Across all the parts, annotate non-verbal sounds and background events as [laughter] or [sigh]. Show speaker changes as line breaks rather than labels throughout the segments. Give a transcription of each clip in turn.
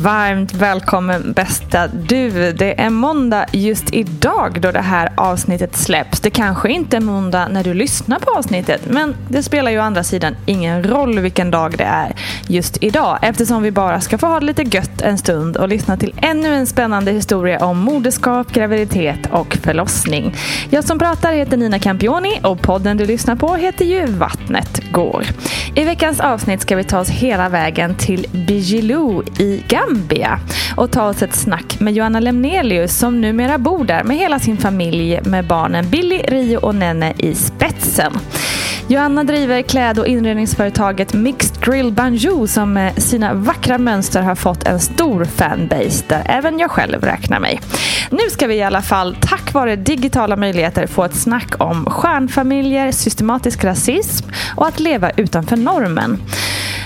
Varmt välkommen bästa du. Det är måndag just idag då det här avsnittet släpps. Det kanske inte är måndag när du lyssnar på avsnittet men det spelar ju å andra sidan ingen roll vilken dag det är just idag eftersom vi bara ska få ha det lite gött en stund och lyssna till ännu en spännande historia om moderskap, graviditet och förlossning. Jag som pratar heter Nina Campioni och podden du lyssnar på heter ju Vattnet går. I veckans avsnitt ska vi ta oss hela vägen till Bijilou i Gambia Zambia och ta oss ett snack med Joanna Lemnelius som numera bor där med hela sin familj med barnen Billy, Rio och Nene i spetsen. Joanna driver kläd och inredningsföretaget Mixed Grill Banjo som med sina vackra mönster har fått en stor fanbase där även jag själv räknar mig. Nu ska vi i alla fall tack vare digitala möjligheter få ett snack om stjärnfamiljer, systematisk rasism och att leva utanför normen.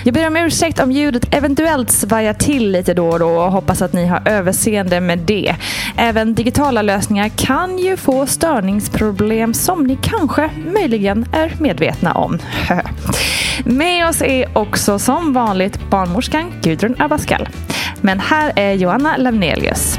Jag ber om ursäkt om ljudet eventuellt svajar till lite då och då och hoppas att ni har överseende med det. Även digitala lösningar kan ju få störningsproblem som ni kanske möjligen är medvetna om. [laughs] med oss är också som vanligt barnmorskan Gudrun Abascal. Men här är Joanna Lavnelius.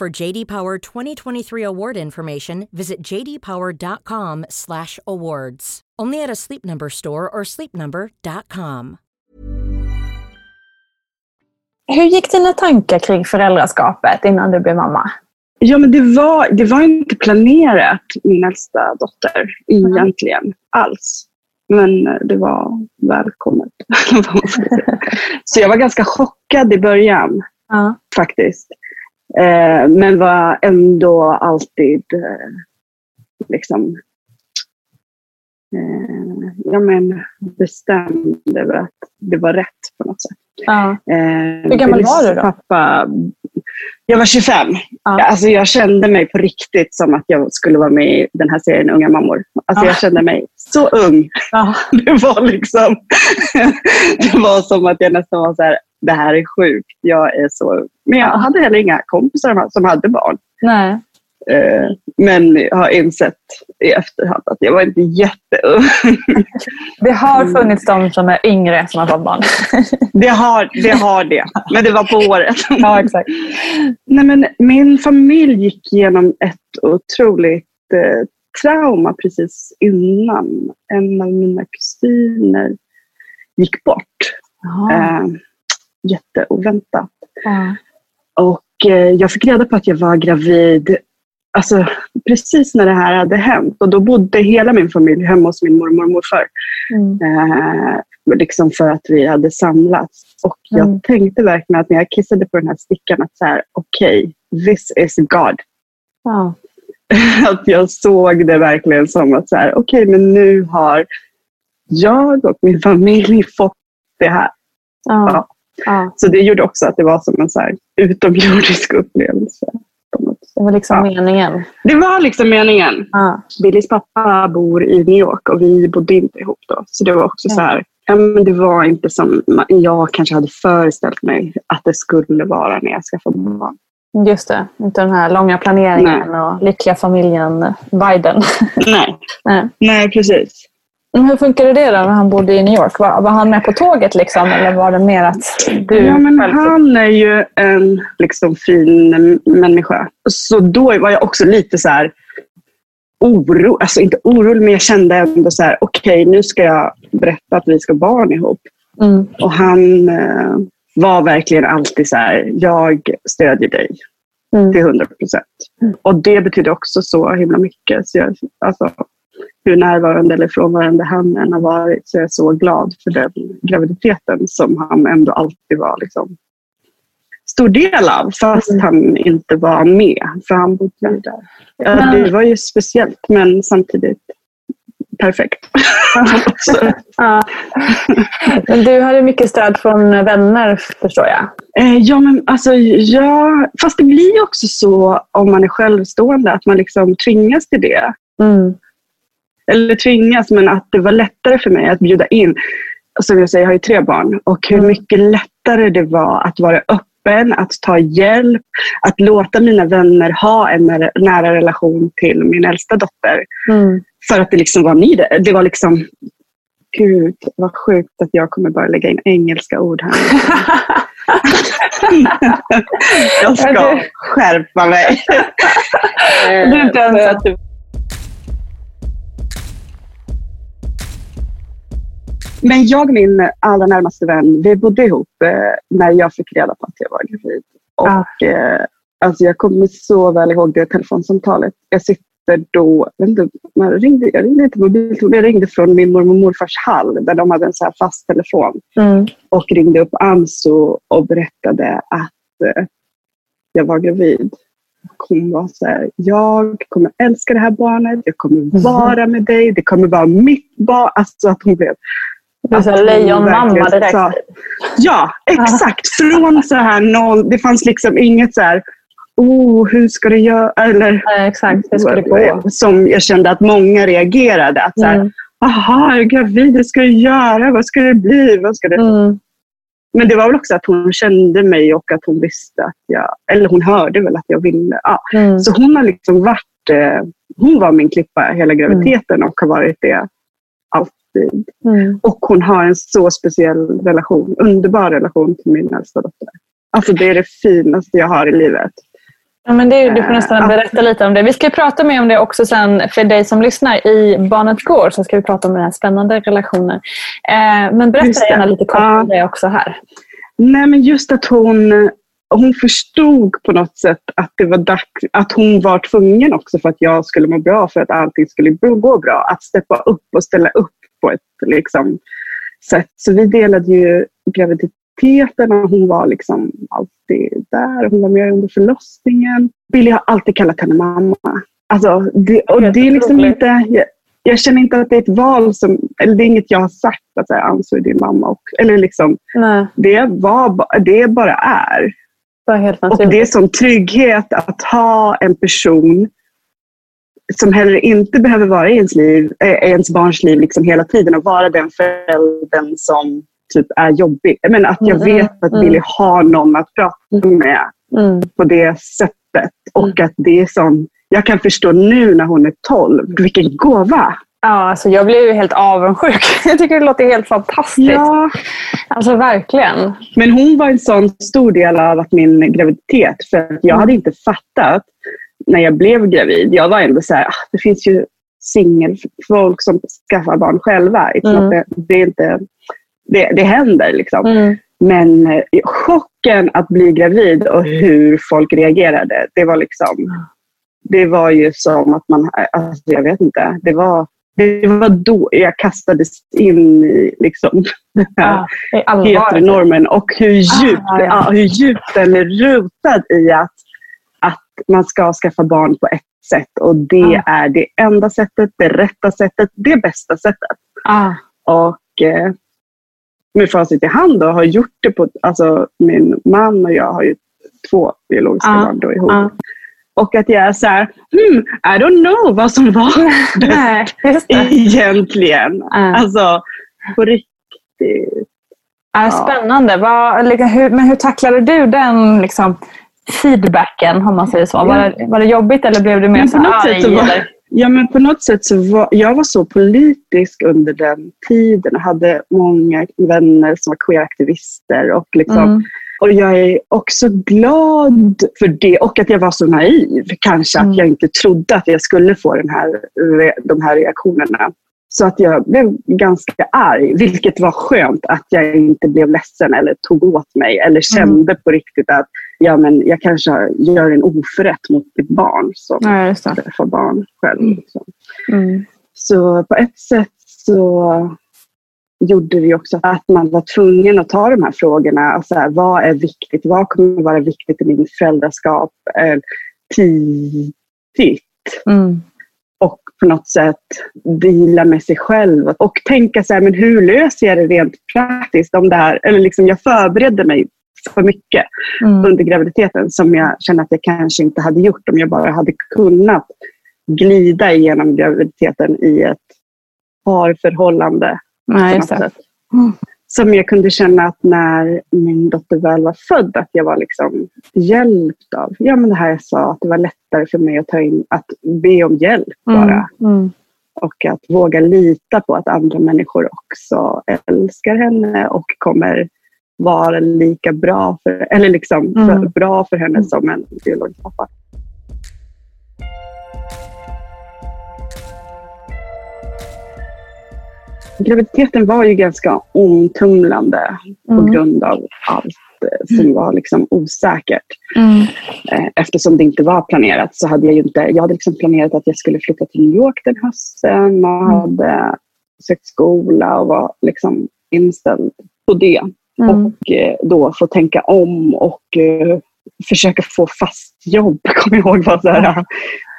For JD Power 2023 award information, visit jdpower.com/awards. Only at a Sleep Number store or sleepnumber.com.
Hur gick dina tankar kring föräldraskapet innan du blev mamma?
Ja, men det var, det var inte planerat, min äldsta dotter, egentligen alls. Men det var välkommet. [laughs] Så jag var ganska chockad i början,
Ja.
faktiskt. Eh, men var ändå alltid eh, liksom eh, ja, men bestämd över att det var rätt på något sätt.
Ja.
Eh,
Hur gammal var du då?
Pappa, jag var 25.
Ja.
Alltså jag kände mig på riktigt som att jag skulle vara med i den här serien Unga mammor. Alltså
Ja.
jag kände mig så ung.
Ja. [laughs]
Det var liksom, [laughs] det var som att jag nästan var så här, det här är sjukt, jag är så. Men jag
Ja.
hade heller inga kompisar som hade barn.
Nej.
Eh, Men har insett i efterhand att jag var inte jätteung. [laughs]
Det har
Mm.
funnits de som är yngre som har fått barn. [laughs]
Det har det, har det. men det var på året. [laughs]
ja, exakt.
Nej, men min familj gick igenom ett otroligt eh, trauma precis innan. En av mina kusiner gick bort. Eh, jätteoväntat.
Ja.
Och eh, jag fick reda på att jag var gravid alltså, precis när det här hade hänt. Och då bodde hela min familj hemma hos min mormor och morfar.
Mm.
Eh, liksom för att vi hade samlats. Och jag
Mm.
tänkte verkligen att när jag kissade på den här stickan att så här, okej, this is God.
Ja. [laughs]
att jag såg det verkligen som att så här, okej, men nu har jag och min familj fått det här.
Ja. Ja.
Så det gjorde också att det var som en så här utomjordisk upplevelse.
Det var liksom
Ja.
meningen.
Det var liksom meningen.
Ja.
Billys pappa bor i New York och vi bodde inte ihop då. Så det var också
Ja.
så här, ja, men det var inte som jag kanske hade föreställt mig att det skulle vara när jag skaffade barn.
Just det. Inte den här långa planeringen och lyckliga familjen-viden.
Nej, [laughs]
Nej.
Nej precis.
Men hur funkade det då när han bodde i New York? Var, var han med på tåget liksom? Eller var det mer att du
ja, men
själv
han är ju en liksom, fin människa. Så då var jag också lite så här oro, alltså inte orolig, men jag kände ändå så här, okej, nu ska jag berätta att vi ska barn ihop.
Mm.
Och han eh, var verkligen alltid så här, jag stödjer dig
Mm.
till 100 procent. Och det betyder också så himla mycket. Så jag, alltså, hur närvarande eller frånvarande han än har varit så är jag så glad för den graviditeten som han ändå alltid var liksom, stor del av. Fast
Mm.
han inte var med, för han bodde ju där. Ja, det var ju speciellt men samtidigt perfekt. [laughs]
Ja. Men du hade mycket stöd från vänner förstår jag.
Eh, ja, men alltså, ja, fast det blir ju också så om man är självstående att man liksom tvingas till det.
Mm.
Eller tvingas, men att det var lättare för mig att bjuda in. Som jag säger, jag har ju tre barn. Och hur mycket lättare det var att vara öppen, att ta hjälp, att låta mina vänner ha en nära, relation till min äldsta dotter.
Mm.
För att det liksom var ni det. Det var liksom, gud vad sjukt att jag kommer bara lägga in engelska ord här. [laughs] jag ska skärpa mig. [laughs]
Du är inte ens att- du...
Men jag och min allra närmaste vän, vi bodde ihop eh, när jag fick reda på att jag var gravid. Och,
Ja.
eh, alltså jag kommer så väl ihåg det telefonsamtalet. Jag sitter då, jag, inte, ringde, jag ringde inte mobiltelefon, jag ringde från min mormor och morfars hall där de hade en så fast telefon.
Mm.
Och ringde upp Anso och berättade att eh, jag var gravid. Och hon var så här, jag kommer älska det här barnet, jag kommer vara med dig, det kommer vara mitt barn. Alltså att hon blev
Du är lejonmamma direkt.
sa- Ja, exakt. Från så här noll, det fanns liksom inget så här, oh, hur ska du göra? Eller
Nej, exakt, det skulle gå.
som jag kände att många reagerade. Att så här,
Mm.
Jag är gravid, vad ska du göra? Vad ska det bli? Vad ska det...
Mm.
Men det var väl också att hon kände mig och att hon visste att jag, eller hon hörde väl att jag ville. Ja.
Mm.
Så hon har liksom varit, eh, hon var min klippa hela graviditeten och har varit det alltid.
Mm.
Och hon har en så speciell relation, underbar relation till min äldsta dotter. Alltså det är det finaste jag har i livet.
Ja, men det, du får nästan
Ja.
berätta lite om det. Vi ska prata mer om det också sen för dig som lyssnar. I Barnet går så ska vi prata om den här spännande relationen. Eh, men berätta gärna lite kort om det också här.
Nej men just att hon, hon förstod på något sätt att det var dags, att hon var tvungen också för att jag skulle må bra, för att allting skulle gå bra, att steppa upp och ställa upp på ett liksom, sätt. Så vi delade ju graviditeten och hon var liksom alltid där. Hon var med under förlossningen. Billy har alltid kallat henne mamma. Alltså, det, och det är liksom inte... Jag, jag känner inte att det är ett val som... Eller det är inget jag har sagt att Anso är din mamma. Och, eller liksom,
Nej,
det, var, det bara är.
det
Och det är sån trygghet att ha en person som heller inte behöver vara i ens, liv, äh, ens barns liv liksom hela tiden och vara den föräldern som typ är jobbig. Men att jag
Mm,
vet att
mm.
Billy har någon att prata med
Mm.
på det sättet. Och att det är sån, jag kan förstå nu när hon är 12, vilken gåva!
Ja, alltså jag blev ju helt avundsjuk. [laughs] Jag tycker det låter helt fantastiskt.
Ja,
Alltså verkligen.
Men hon var en sån stor del av att min graviditet. För att jag hade inte fattat när jag blev gravid. Jag var ändå så här, ah, det finns ju singelfolk som skaffar barn själva.
Mm.
a- det, är inte, det, det händer liksom.
Mm.
Men eh, chocken att bli gravid och hur folk reagerade, det var liksom... Det var ju som att man... Alltså jag vet inte. Det var, det var då jag kastades in i liksom, [laughs] den här
det är
heteronormen och hur djupt,
Ah, ja.
ja, hur djupt den är rotad i att man ska skaffa barn på ett sätt och det
Ah.
är det enda sättet, det rätta sättet, det bästa sättet.
Ah,
Och eh, med facit i hand då, har gjort det på, alltså min man och jag har ju två biologiska
Ah.
barn då ihop.
ah.
Och att jag är så här, hmm, I don't know vad som var [laughs] bäst egentligen.
Ah.
Alltså, på riktigt.
Ja, spännande. Vad, liksom, hur, men hur tacklade du den liksom, feedbacken, om man säger så? Var, det, var det jobbigt eller blev du mer så arg?
var-? Ja, men på något sätt så var jag var så politisk under den tiden och hade många vänner som var queeraktivister. Och, liksom,
Mm.
och jag är också glad för det och att jag var så naiv. Kanske
Mm.
att jag inte trodde att jag skulle få den här, de här reaktionerna. Så att jag blev ganska arg, vilket var skönt att jag inte blev ledsen eller tog åt mig eller kände på riktigt att ja, men jag kanske gör en oförrätt mot mitt barn som
Ja,
träffar barn själv. Liksom.
Mm.
Så på ett sätt så gjorde det också att man var tvungen att ta de här frågorna. Så här, vad är viktigt? Vad kommer att vara viktigt i min föräldraskap eh, tidigt?
Mm.
Och på något sätt dela med sig själv. Och tänka så här, men hur löser jag det rent praktiskt? Om det här, eller liksom jag förberedde mig för mycket
Mm.
under graviditeten som jag känner att jag kanske inte hade gjort om jag bara hade kunnat glida igenom graviditeten i ett parförhållande.
Nej,
sätt.
Mm.
Som jag kunde känna att när min dotter väl var född, att jag var liksom hjälpt av. Ja, men det här jag sa, att det var lättare för mig att ta in, att be om hjälp bara.
Mm.
Och att våga lita på att andra människor också älskar henne och kommer vara lika bra för, eller liksom för,
Mm.
bra för henne som en biologisk pappa. Graviditeten var ju ganska omtumlande på
Mm.
grund av allt eh, som var liksom osäkert.
Mm.
Eh, Eftersom det inte var planerat så hade jag inte, jag hade liksom planerat att jag skulle flytta till New York den hösten och hade sökt skola och var liksom inställd på det.
Mm.
Och eh, då få tänka om och eh, försöka få fast jobb, [laughs] kommer jag ihåg var så här,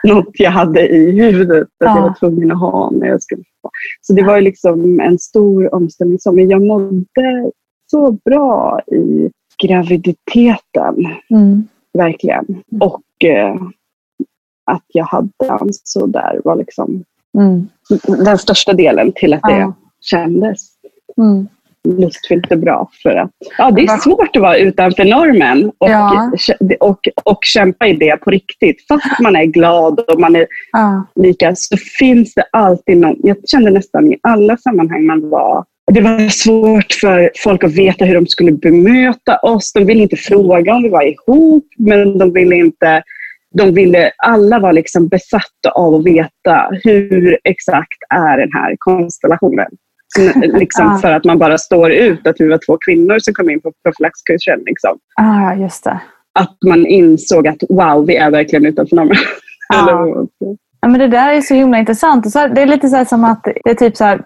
något jag hade i huvudet att jag
Ja.
var tvungen att ha när jag skulle få. Så det var ju liksom en stor omställning. Men jag mådde så bra i graviditeten,
Mm.
verkligen. Och eh, att jag hade Anso där var liksom
Mm.
den största delen till att det
Ja.
kändes
Mm.
Lustfyllt och bra. För att, ja, det är svårt att vara utanför normen och,
Ja.
och, och kämpa i det på riktigt. Fast [laughs] man är glad och man är
Ja.
lika så finns det alltid någon. Jag kände nästan i alla sammanhang man var det var svårt för folk att veta hur de skulle bemöta oss. De ville inte fråga om vi var ihop, men de ville inte... De ville, alla var liksom besatta av att veta hur exakt är den här konstellationen. Liksom
Ja.
För att man bara står ut att vi var två kvinnor som kom in på profylaxkursen. Liksom.
Ah, just det.
Att man insåg att wow, vi är verkligen utanför normen. [laughs] Eller-
Ja, men det där är så himla intressant. Det är lite så här som att det är typ så här,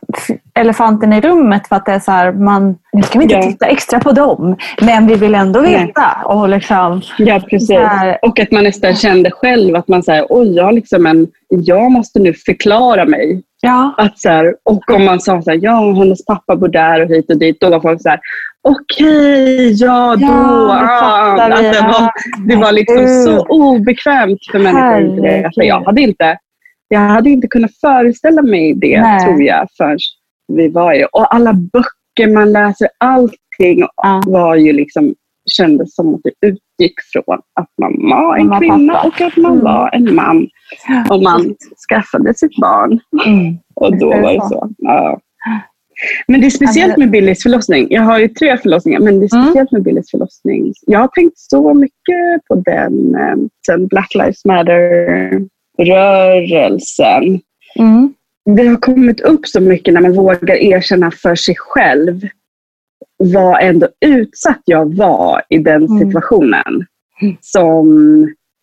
elefanten i rummet. För att det är så här, man, nu ska vi inte
Ja.
titta extra på dem, men vi vill ändå
Nej.
veta. Och liksom,
Ja, precis. Och att man nästan kände själv att man säger, oj, jag, liksom en, jag måste nu förklara mig.
ja,
Att så här, och om man sa så här, ja, hennes pappa bor där och hit och dit, då var folk så här, okej, ja, då.
Ja, det
ah. Att det, var, det var liksom så obekvämt för människor. att. För Jag hade, inte, jag hade inte kunnat föreställa mig det,
Nej.
tror jag, förrän vi var ju. Och alla böcker man läser, allting
Ja.
var ju liksom, kändes som att det utgick från att man var en
och
kvinna
pappa.
och att man
Mm.
var en man. Och man skaffade sitt barn.
Mm.
Och då
det
var det
så.
Ja. Men det är speciellt med Billys förlossning. Jag har ju tre förlossningar, men det är
Mm.
speciellt med Billys förlossning. Jag har tänkt så mycket på den eh, sen Black Lives Matter-rörelsen.
Mm.
Det har kommit upp så mycket när man vågar erkänna för sig själv vad ändå utsatt jag var i den
Mm.
situationen. Som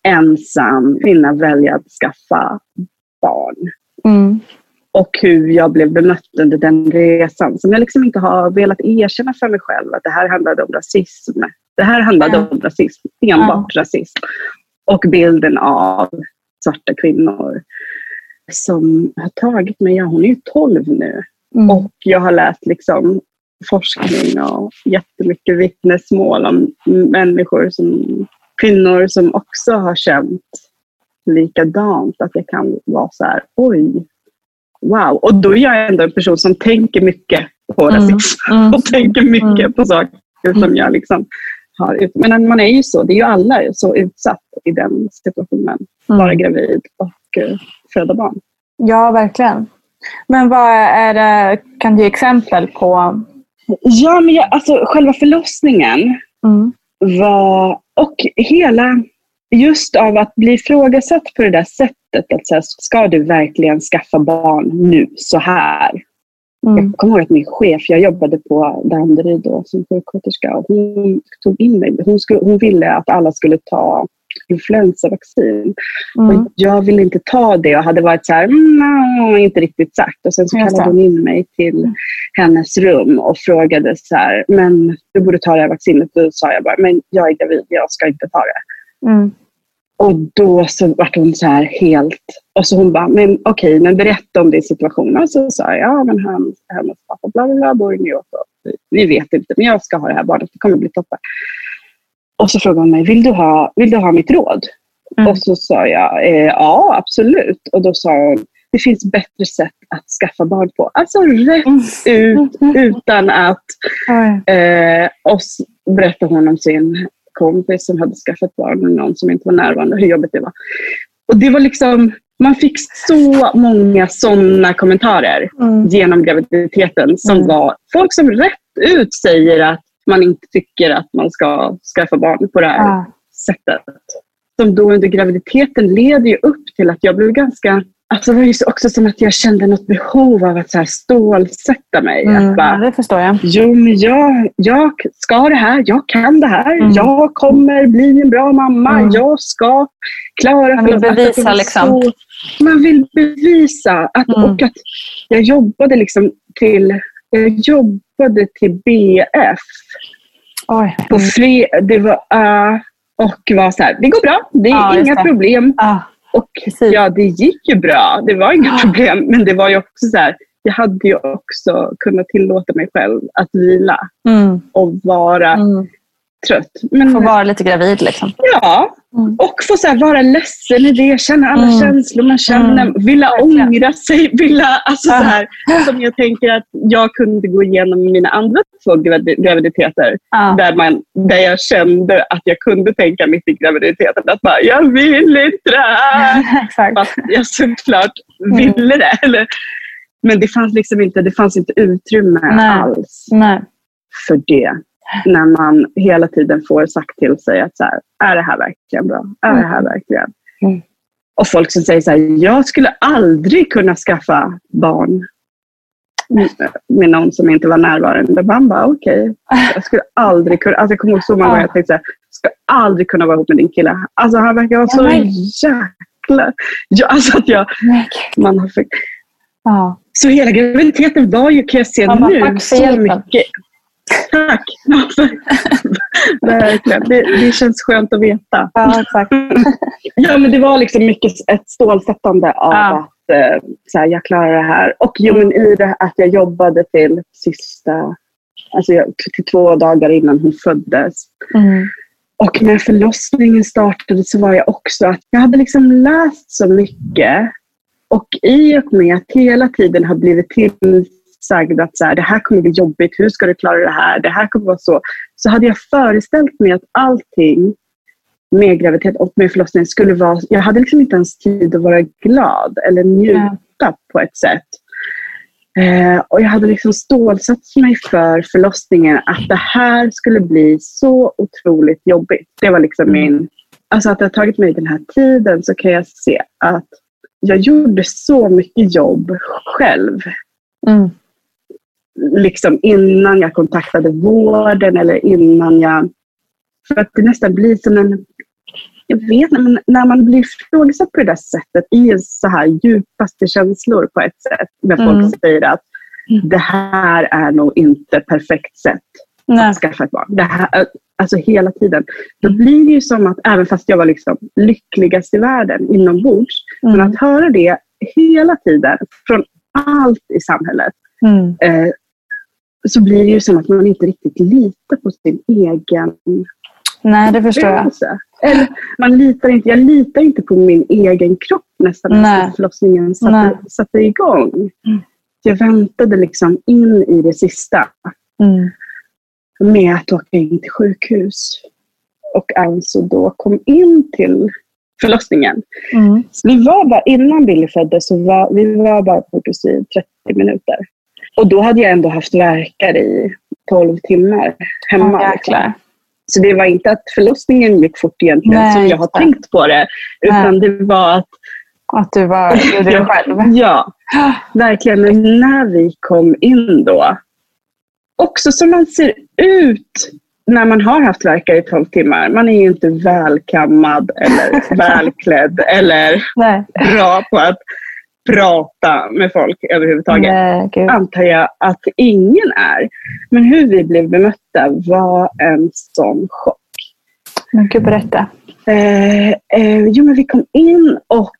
ensam kvinna välja att skaffa barn.
Mm.
Och hur jag blev bemött under den resan. Som jag liksom inte har velat erkänna för mig själv. Att det här handlade om rasism. Det här handlade
Ja.
om rasism. Enbart rasism. Och bilden av svarta kvinnor. Som har tagit mig, ja hon är ju 12 nu.
Mm.
Och jag har läst liksom forskning och jättemycket vittnesmål om människor som kvinnor som också har känt likadant. Att det kan vara så här, oj, wow. Och då är jag ändå en person som tänker mycket på
Mm.
rasism
Mm. [laughs]
och tänker mycket
Mm.
på saker som
Mm.
jag liksom har ut. Men man är ju så, det är ju alla så utsatt i den situationen.
Mm.
Vara gravid och eh, föda barn.
Ja, verkligen. Men vad är det, kan du ge exempel på?
Ja, men jag, alltså själva förlossningen
Mm.
var, och hela, just av att bli ifrågasatt på det där sättet. Att här, ska du verkligen skaffa barn nu, så här?
Mm.
Jag kommer ihåg att min chef, jag jobbade på Danderyd då som sjuksköterska och hon tog in mig. Hon, skulle, hon ville att alla skulle ta influensavaccin.
Mm.
Och jag ville inte ta det och hade varit så här, mm, no, inte riktigt sagt. Och sen så kallade hon in mig till hennes rum och frågade så här, men du borde ta det här vaccinet. Då sa jag bara, men jag är gravid, jag ska inte ta det.
Mm.
Och då så vart hon så här helt... Och så hon bara, men okej, men berätta om din situation. Och så sa jag, ja men han, hennes pappa bla bla bla bor i New York. Och vi vet inte, men jag ska ha det här barnet. Det kommer bli toppen. Och så frågade hon mig, vill du ha, vill du ha mitt råd?
Mm.
Och så sa jag, eh, ja absolut. Och då sa hon, det finns bättre sätt att skaffa barn på. Alltså rätt ut, utan att... Eh, och berättade hon om sin kompis som hade skaffat barn med någon som inte var närvarande, hur jobbigt det var. Och det var liksom, man fick så många sådana kommentarer
Mm.
genom graviditeten som
Mm.
var folk som rätt ut säger att man inte tycker att man ska skaffa barn på det här
Ja.
sättet. Som då under graviditeten leder ju upp till att jag blev ganska... Alltså det var ju också som att jag kände något behov av att så här stålsätta mig.
Mm.
Att
Ja,
bara,
det förstår jag.
Jo, men jag, jag ska det här. Jag kan det här.
Mm.
Jag kommer bli en bra mamma.
Mm.
Jag ska klara
Man vill
för- att det
bevisa, liksom.
Så, man vill bevisa. Att,
Mm.
Och att jag jobbade liksom till, jag jobbade till BF
Oj.
på fre, det var, uh, och var så här, det går bra. Det är
Ja,
inga
det.
problem.
Ja.
Och
Precis.
ja, det gick ju bra. Det var inga
Ja.
problem. Men det var ju också så här, jag hade ju också kunnat tillåta mig själv att vila
Mm.
och vara
Mm.
trött. Men,
Få vara lite gravid liksom.
ja,
Mm.
och få så här, vara ledsen i det, känna alla
Mm.
känslor man känner,
Mm.
vilja
Verkligen.
ångra sig, [laughs] vilja, alltså så här, som jag tänker att jag kunde gå igenom mina andra två gravi- graviditeter,
Ja.
där, man, där jag kände att jag kunde tänka mitt i graviditeten, att bara, jag vill inte det här. [laughs] Fast jag såklart
Mm.
ville det. Eller, men det fanns liksom inte, det fanns inte utrymme
Nej.
alls
Nej.
för det. När man hela tiden får sagt till sig att så här, är det här verkligen bra? Är det här verkligen?
Mm.
Och folk som säger så här, jag skulle aldrig kunna skaffa barn med- med någon som inte var närvarande. Man bara, okej. Jag skulle aldrig kunna, alltså jag kommer ihåg så många gånger jag tänkte så här, jag ska aldrig kunna vara ihop med din kille. Alltså han verkar vara så
men-
jäkla... Ja, alltså att jag, man har för... Så hela graviditeten var ju, kan jag se nu, så mycket... Tack! [laughs] Verkligen. Det, det känns skönt att veta.
ja, exakt. [laughs]
Ja, men det var liksom mycket ett stålsättande av
Ja.
att eh, så här, jag klarar det här. Och jo, men i det att jag jobbade till sista, alltså jag, till två dagar innan hon föddes.
Mm.
Och när förlossningen startade så var jag också att jag hade liksom läst så mycket. Och i och med att hela tiden har blivit tillsagd att så här, det här kommer bli jobbigt, hur ska du klara det här, det här kommer vara så. Så hade jag föreställt mig att allting med graviditet och med förlossning skulle vara... Jag hade liksom inte ens tid att vara glad eller njuta på ett sätt. Eh, och jag hade liksom stålsatt mig för förlossningen att det här skulle bli så otroligt jobbigt. Det var liksom min... Alltså att det har tagit mig den här tiden så kan jag se att jag gjorde så mycket jobb själv.
Mm.
Liksom innan jag kontaktade vården eller innan jag... För att det nästan blir som en... Jag vet inte, men när man blir ifrågasatt på det där sättet, i så här djupaste känslor på ett sätt, när folk
Mm.
säger att det här är nog inte perfekt sätt
Nej.
att skaffa ett barn. Det här, alltså hela tiden. Då blir det ju som att, även fast jag var liksom lyckligast i världen inombords,
Mm.
men att höra det hela tiden från allt i samhället,
Mm.
Så blir det ju som att man inte riktigt litar på sin egen
Nej, det förstår jag.
Eller, man litar inte, jag litar inte på min egen kropp nästan när förlossningen
Nej.
satte, satte igång.
Mm.
Jag väntade liksom in i det sista
Mm.
med att åka in till sjukhus. Och alltså då kom in till förlossningen.
Mm.
Vi var bara, innan Billy föddes, så var, vi var bara på sjukhus i 30 minuter. Och då hade jag ändå haft verkar i 12 timmar hemma.
Åh, jäklar.
Så det var inte att förlossningen gick fort egentligen,
Nej,
som jag har tänkt på det. Utan det var att,
Att du var gjorde det själv.
ja, verkligen. Men när vi kom in då, också som man ser ut när man har haft verkar i 12 timmar. Man är ju inte välkammad eller [laughs] välklädd eller
Nej.
bra på att prata med folk överhuvudtaget.
Nej, gud.
Antar jag att ingen är. Men hur vi blev bemötta var en sån chock.
Men gud, berätta.
Eh, eh, jo, men vi kom in och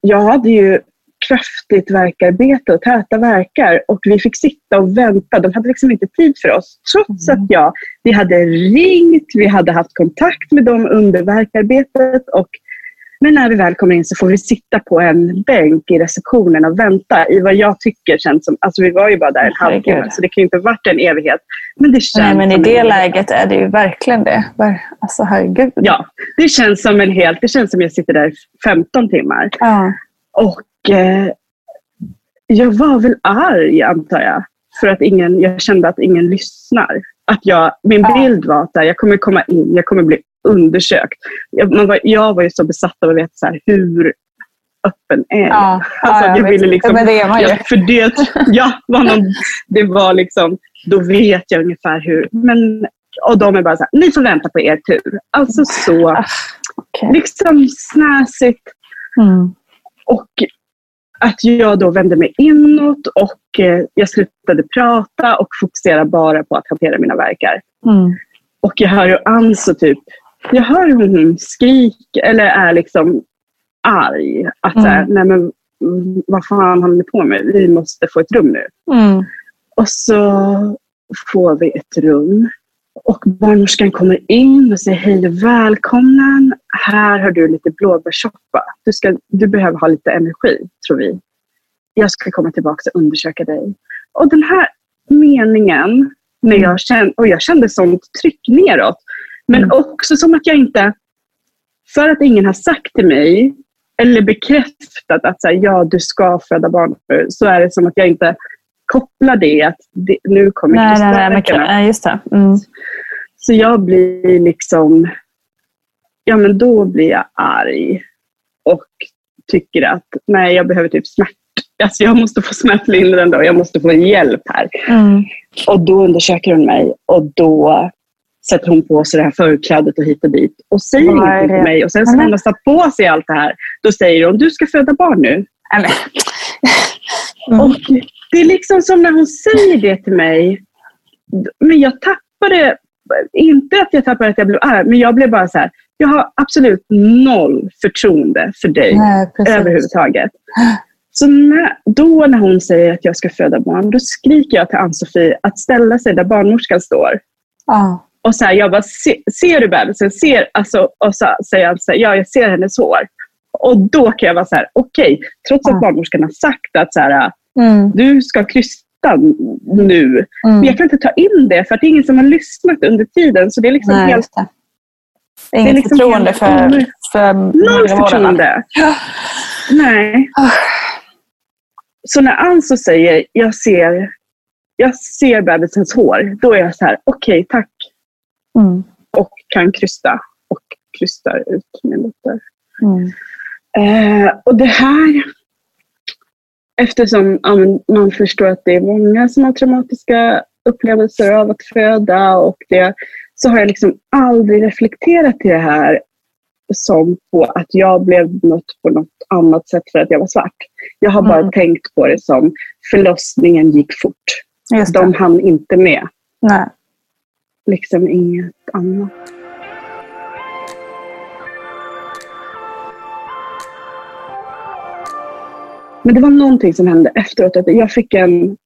jag hade ju kraftigt verkarbete och täta verkar och vi fick sitta och vänta. De hade liksom inte tid för oss. Trots att jag, vi hade ringt, vi hade haft kontakt med dem under verkarbetet. Och, men när vi väl kommer in så får vi sitta på en bänk i receptionen och vänta i vad jag tycker känns som, alltså vi var ju bara där en halvtimme så det kan ju inte ha varit en evighet. Men det känns
Nej, men i det läget är det ju verkligen det. Alltså, herregud.
Ja, det känns som en helt, det känns som jag sitter där i 15 timmar.
Ja.
Och eh, jag var väl arg antar jag. För att ingen, jag kände att ingen lyssnar. Att jag, min bild var att jag kommer komma in, jag kommer bli undersökt. Jag, var, jag var ju så besatt av att veta så här, hur öppen är jag?
Ja, [laughs]
Alltså,
ja,
jag
vet.
ville liksom-
Ja, det är man ju.
Ja, för det, ja, var någon, det var liksom, då vet jag ungefär hur. Men, och de är bara så här, ni får vänta på er tur. Alltså så
okej.
liksom snäsigt.
Mm.
Och att jag då vände mig inåt och eh, jag slutade prata och fokusera bara på att hantera mina verkar.
Mm.
Och jag hör ju Anso typ, jag hör hur hon skriker eller är liksom arg. Att så här,
Mm.
nej men mm, vad fan håller ni på med? Vi måste få ett rum nu.
Mm.
Och så får vi ett rum. Och barnmorskan kommer in och säger hej och välkommen. Här har du lite blåbärssoppa. Du, ska, du behöver ha lite energi, tror vi. Jag ska komma tillbaka och undersöka dig. Och den här meningen, när jag kände, och jag kände sånt tryck neråt. Men
Mm.
också som att jag inte, för att ingen har sagt till mig eller bekräftat att så här, ja, du ska föda barn nu, så är det som att jag inte kopplar det att det, nu kommer
Nej, nej, nej, nej, just det. Mm.
Så jag blir liksom, ja men då blir jag arg och tycker att nej, jag behöver typ smärt. Alltså jag måste få smärtlindrande och jag måste få hjälp här.
Mm.
Och då undersöker hon mig och då sätter hon på sig det här förklädet och hit och dit och säger
är
ingenting till mig. Och sen så
Nej,
när hon har satt på sig allt det här, då säger hon, du ska föda barn nu.
Nej. Mm.
Och det är liksom som när hon säger det till mig. Men jag tappade, inte att jag tappade att jag blev arg, men jag blev bara så här. Jag har absolut noll förtroende för dig
Nej,
överhuvudtaget. Så när, då när hon säger att jag ska föda barn, då skriker jag till Ann-Sofie att ställa sig där barnmorskan står.
Ja.
Och så här, jag bara, se, ser du bebisen? Ser, alltså, och så säger han så här, ja jag ser hennes hår. Och då kan jag vara så här, okej, trots
Ja.
att barnmorskan har sagt att så här,
Mm.
du ska krysta nu.
Mm.
Men jag kan inte ta in det för att det är ingen som har lyssnat under tiden. Så det är liksom
Nej,
helt
det. Det är inget
liksom
förtroende
helt
för, för
noll förtroende.
Ja.
Nej. Så när Anso säger, jag ser, jag ser bebisens hår, då är jag så här, okej tack.
Mm.
Och kan krysta. Och krystar ut min dotter.
Mm.
Eh, och det här eftersom man förstår att det är många som har traumatiska upplevelser av att föda och det, så har jag liksom aldrig reflekterat i det här som på att jag blev mött på något annat sätt för att jag var svart. Jag har bara mm. tänkt på det som förlossningen gick fort. De hann inte med.
Nej.
Liksom inget annat. Men det var någonting som hände efteråt. Att jag fick en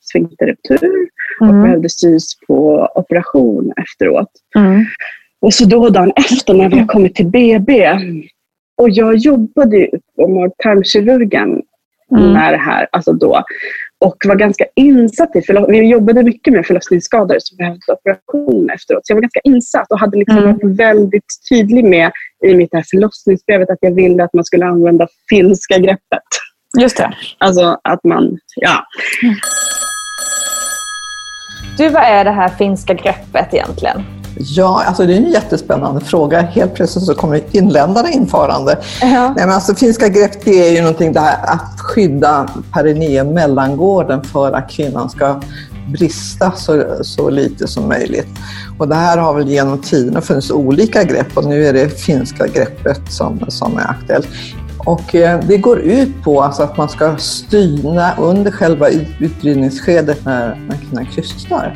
sfinkterruptur mm. och behövde sys på operation efteråt. Mm. Och så då dagen efter när vi har kommit till BB. Och jag jobbade på mag-tarmkirurgen mm. när det här, alltså då. Och var ganska insatt i, vi jobbade mycket med förlossningsskador som behövde operation efteråt. Så jag var ganska insatt och hade liksom mm. varit väldigt tydlig med i mitt här förlossningsbrevet att jag ville att man skulle använda finska greppet.
Just det.
Alltså att man, ja.
Du, vad är det här finska greppet egentligen?
Ja, alltså det är en jättespännande fråga. Helt plötsligt så kommer inländarna införande. Ja. Nej, men alltså, finska grepp det är ju någonting där att skydda perineum, mellangården, för att kvinnan ska brista så, så lite som möjligt. Och det här har väl genom tiderna funnits olika grepp och nu är det finska greppet som, som är aktuellt. Och eh, det går ut på alltså att man ska styra under själva utdrivningsskedet när, när kvinnan krystar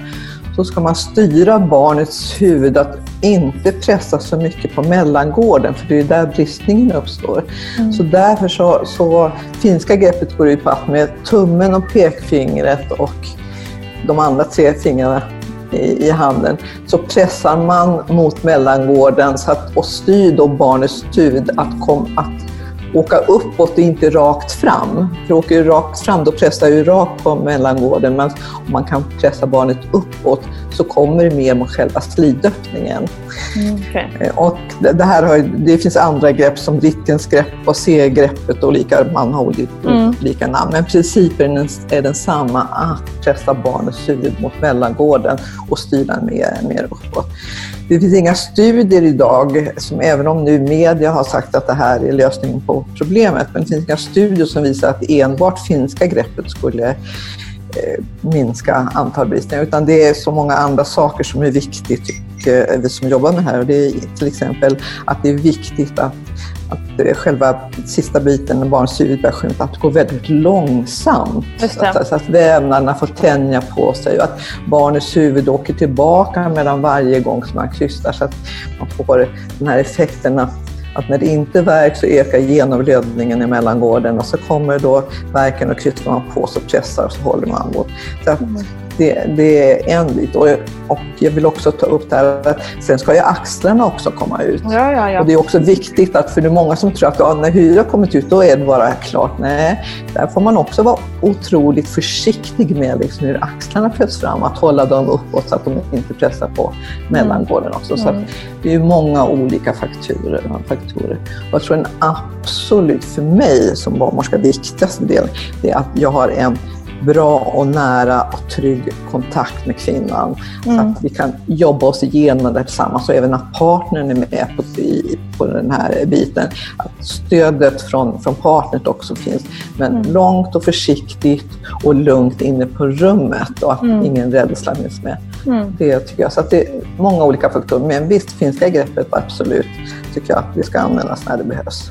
så ska man styra barnets huvud att inte pressa så mycket på mellangården, för det är där bristningen uppstår. Mm. Så därför så, så finska greppet går ut på att med tummen och pekfingret och de andra tre fingrarna i, i handen så pressar man mot mellangården så att, och styr då barnets huvud att, kom, att åka uppåt och inte rakt fram. För åker du rakt fram då pressar du rakt på mellangården men om man kan pressa barnet uppåt så kommer det mer mot själva slidöppningen. Mm, okay. Eh, och det, här har, det finns andra grepp som Rittgens grepp och C-greppet och olika, man har olika, mm. olika namn. Men principen är densamma, att pressa barnets huvud mot mellangården och styra mer, mer uppåt. Det finns inga studier idag, som även om nu media har sagt att det här är lösningen på problemet, men det finns inga studier som visar att enbart finska greppet skulle eh, minska antal bristningar, utan det är så många andra saker som är viktigt, tycker vi som jobbar med det här. Och det är till exempel att det är viktigt att att eh, själva sista biten när barns huvud börjar skymta, att det går väldigt långsamt. Att, så att vävnaderna får tänja på sig och att barnets huvud åker tillbaka mellan varje gång som man krystar så att man får den här effekten att att när det inte värks så ökar genomblödningen i mellangården och så kommer då verken och krystar man på så pressar och så håller man. Så att, mm. Det, det, är en bit. Och, och, jag vill också ta upp det här att sen ska ju axlarna också komma ut.
Ja, ja, ja.
Och det är också viktigt, att för det är många som tror att ja, när hyra kommit ut, då är det bara klart. Nej, där får man också vara otroligt försiktig med liksom hur axlarna föds fram, att hålla dem uppåt så att de inte pressar på mellangården också. Så mm. det är många olika faktorer. faktorer. Och jag tror den absolut, för mig som barnmorska, viktigaste delen, det är att jag har en bra och nära och trygg kontakt med kvinnan. Mm. Så att vi kan jobba oss igenom det tillsammans och även att partnern är med på, på den här biten. Att stödet från, från partnern också finns. Men mm. långt och försiktigt och lugnt inne på rummet och att mm. ingen rädsla finns med. Mm. Det tycker jag. Så det är många olika faktorer. Men visst, finska greppet absolut tycker jag att det ska användas när det behövs.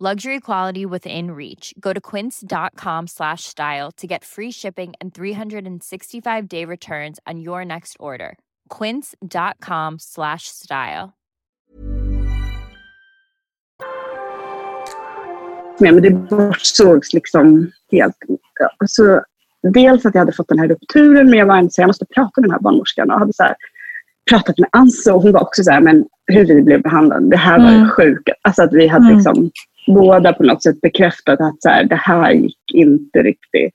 Luxury quality within reach. Go to quince.com slash style to get free shipping and 365 day returns on your next order. Quince.com slash style.
Men det bortsågs liksom helt. Alltså, dels att jag hade fått den här rupturen, men jag var så jag måste prata med den här barnmorskan och hade så här, pratat med Anse och hon var också så här, men hur vi blev behandlade, det här var
Mm.
det sjuka. Alltså att vi hade
Mm.
liksom båda på något sätt bekräftat att så här, det här gick inte riktigt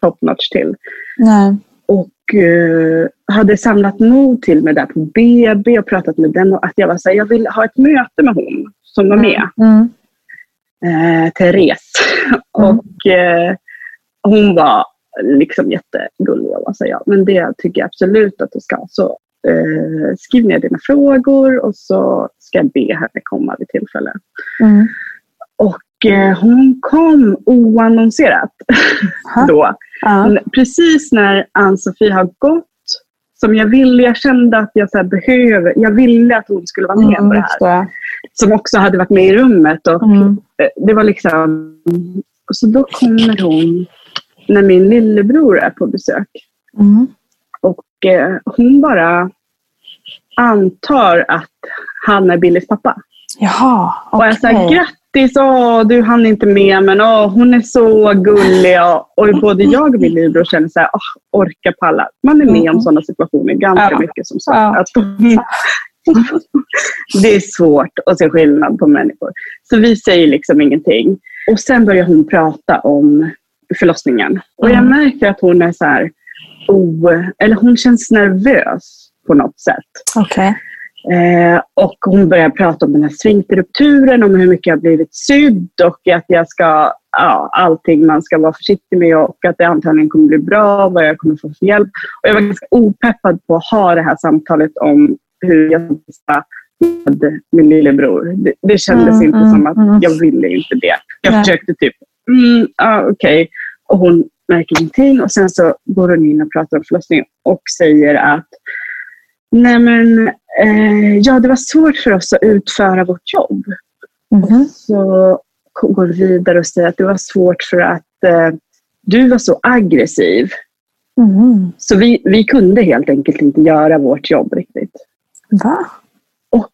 top notch till.
Nej.
Och eh, hade samlat mod till mig där på BB och pratat med den och att jag var så här, jag vill ha ett möte med hon som var med.
Mm.
eh, Therese. [laughs] Och eh, hon var liksom jättegullig och sa ja, men det tycker jag absolut att du ska. Så eh, skriv ner dina frågor och så ska jag be henne komma vid tillfälle.
Mm.
Och eh, hon kom oannonserat då. N- Precis när Ann-Sofie har gått, som jag ville, jag kände att jag så behöver, jag ville att hon skulle vara med
Mm,
på det här.
jag.
Som också hade varit med i rummet. Och
Mm.
eh, Det var liksom, och så då kommer hon när min lillebror är på besök.
Mm.
Och eh, hon bara antar att han är Billys pappa.
Jaha,
Och jag säger
okej.
Grattis, åh, du hann inte med men åh, hon är så gullig. Och, både jag och min lillebror känner så här, åh, orka palla. Man är med om sådana situationer ganska
Mm. Ja.
mycket som sagt.
Ja.
Att, [laughs] det är svårt att se skillnad på människor. Så vi säger liksom ingenting. Och sen börjar hon prata om förlossningen. Och jag
Mm.
märker att hon är så här, oh, eller hon känns nervös på något sätt.
Okej.
Eh, och hon börjar prata om den här sfinkterrupturen, om hur mycket jag har blivit sydd och att jag ska, ja, allting man ska vara försiktig med och att det antagligen kommer bli bra, vad jag kommer få för hjälp. Och jag var ganska opeppad på att ha det här samtalet om hur jag ska med min lillebror. Det, det kändes
Mm,
inte
mm,
som att
mm.
jag ville inte det. Jag
Nej.
försökte typ, mm, ja, okej. Och hon märker ingenting och sen så går hon in och pratar om förlossningen och säger att Nej men, ja det var svårt för oss att utföra vårt jobb.
Mhm.
Så ko- går vi vidare och säger att det var svårt för att eh, du var så aggressiv.
Mhm.
Så vi, vi kunde helt enkelt inte göra vårt jobb riktigt.
Va?
Och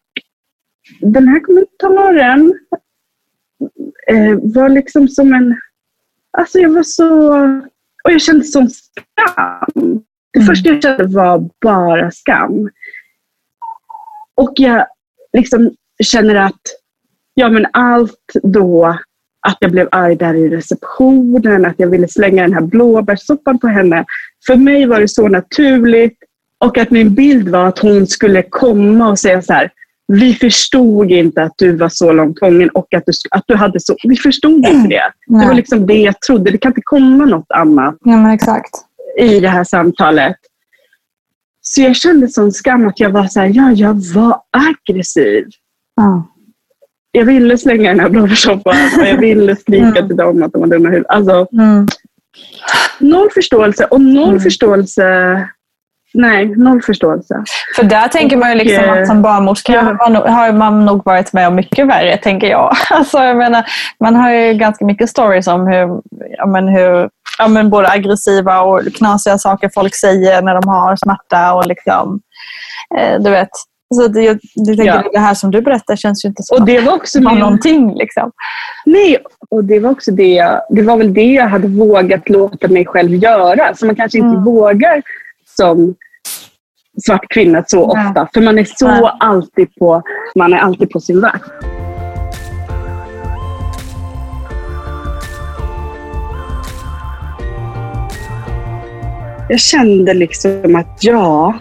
den här kommentaren eh, var liksom som en... Alltså jag var så... Och jag kände sån skam. Det första jag kände var bara skam. Och jag liksom känner att ja, men allt då, att jag blev arg där i receptionen, att jag ville slänga den här blåbärssoppan på henne. För mig var det så naturligt. Och att min bild var att hon skulle komma och säga så här, vi förstod inte att du var så långt gången och att du, att du hade så... Vi förstod inte [clears throat] det. Det var liksom det jag trodde. Det kan inte komma något annat
Ja, exakt.
i det här samtalet. Så jag kände sån skam att jag var så här, ja, jag var aggressiv.
Ja.
Jag ville slänga den här blåbärssoppan och jag ville skrika
Mm.
till dem att de var dumma i huvudet. Alltså,
Mm.
noll förståelse och noll förståelse. Nej, noll förståelse.
För där tänker man ju liksom
Och, eh,
att som barnmorska
ja.
har man nog- har man nog varit med om mycket värre, tänker jag. [laughs] Alltså, jag menar, man har ju ganska mycket stories om hur, ja, men hur ja, men både aggressiva och knasiga saker folk säger när de har smärta. Och liksom, eh, du vet. Så det, jag, jag tänker
Ja.
det här som du berättar känns ju inte som
Och det var också min-
någonting. Liksom.
Nej, och det var också det jag, det var väl det jag hade vågat låta mig själv göra. Så man kanske inte
Mm.
vågar som svart kvinna så
Nej.
ofta. För man är så
Nej.
alltid på, man är alltid på sin vakt. Jag kände liksom att ja,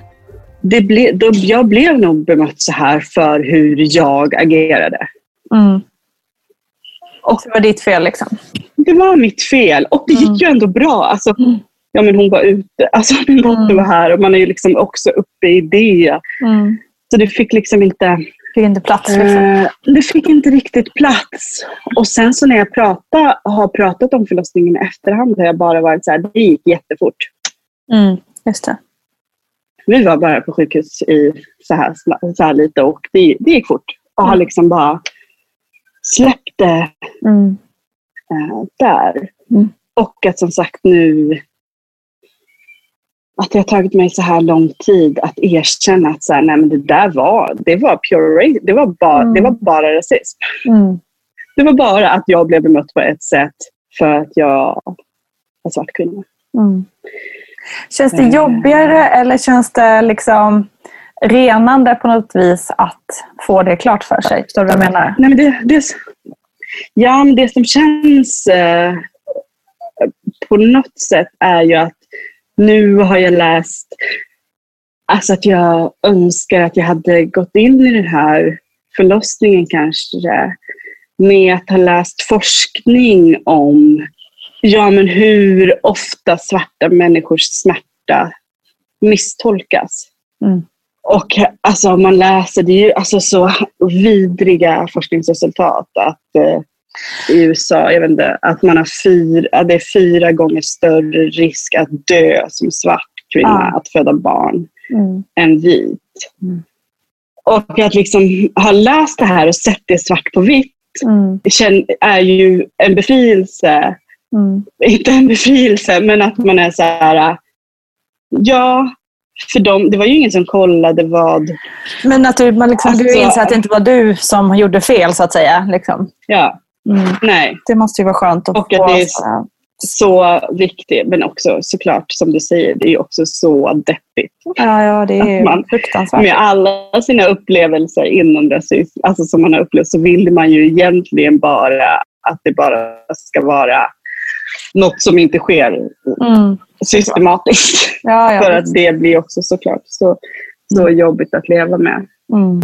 det ble, då, jag blev nog bemött så här för hur jag agerade.
Mm. Och det var ditt fel. Liksom.
det var mitt fel. Och det gick ju ändå bra. Alltså, ja, men hon var ute, alltså, min dotter var här och man är ju liksom också uppe i det.
Mm.
Så det fick liksom inte...
Fick inte plats. Liksom.
Eh, det fick inte riktigt plats. Och sen så när jag prata, har pratat om förlossningen i efterhand har jag bara varit så här, det gick jättefort.
Mm. Just det.
Vi var bara på sjukhus i så här, så här lite och det, det gick fort. Och har
Mm.
liksom bara släppt det
Mm.
eh, där.
Mm.
Och att som sagt nu att det har tagit mig så här lång tid att erkänna att så här, nej, men det där var, det var pure. Det var bara,
Mm.
det var bara rasism.
Mm.
Det var bara att jag blev bemött på ett sätt för att jag var svart kvinna.
Mm. Känns det
Eh.
jobbigare eller känns det liksom renande på något vis att få det klart för sig? Förstår du vad jag menar?
Nej, men det, det, ja, men det som känns eh, på något sätt är ju att nu har jag läst alltså att jag önskar att jag hade gått in i den här förlossningen kanske med att ha läst forskning om ja, men hur ofta svarta människors smärta misstolkas.
Mm.
Och alltså, man läser, det är ju alltså så vidriga forskningsresultat att eh, i USA, jag vet inte, att man har fyra, det är fyra gånger större risk att dö som svart kvinna,
Ja.
att föda barn,
Mm.
än vit.
Mm.
Och att liksom ha läst det här och sett det svart på vitt
Mm.
är ju en befrielse.
Mm.
Inte en befrielse, men att man är så här, ja, för dem, det var ju ingen som kollade vad,
Men att du, man liksom, du
Alltså-
inser att det inte var du som gjorde fel, så att säga. Liksom.
ja,
Mm.
nej.
Det måste ju vara skönt att
Och
få...
att det är
så-
så viktigt, men också såklart som du säger, det är också så deppigt.
Ja, ja, det är
man-
fruktansvärt.
Med alla sina upplevelser inom rasism, alltså som man har upplevt, så vill man ju egentligen bara att det bara ska vara något som inte sker
Mm.
systematiskt.
Ja, ja, [laughs]
För att det blir också såklart så, så jobbigt att leva med.
Mm.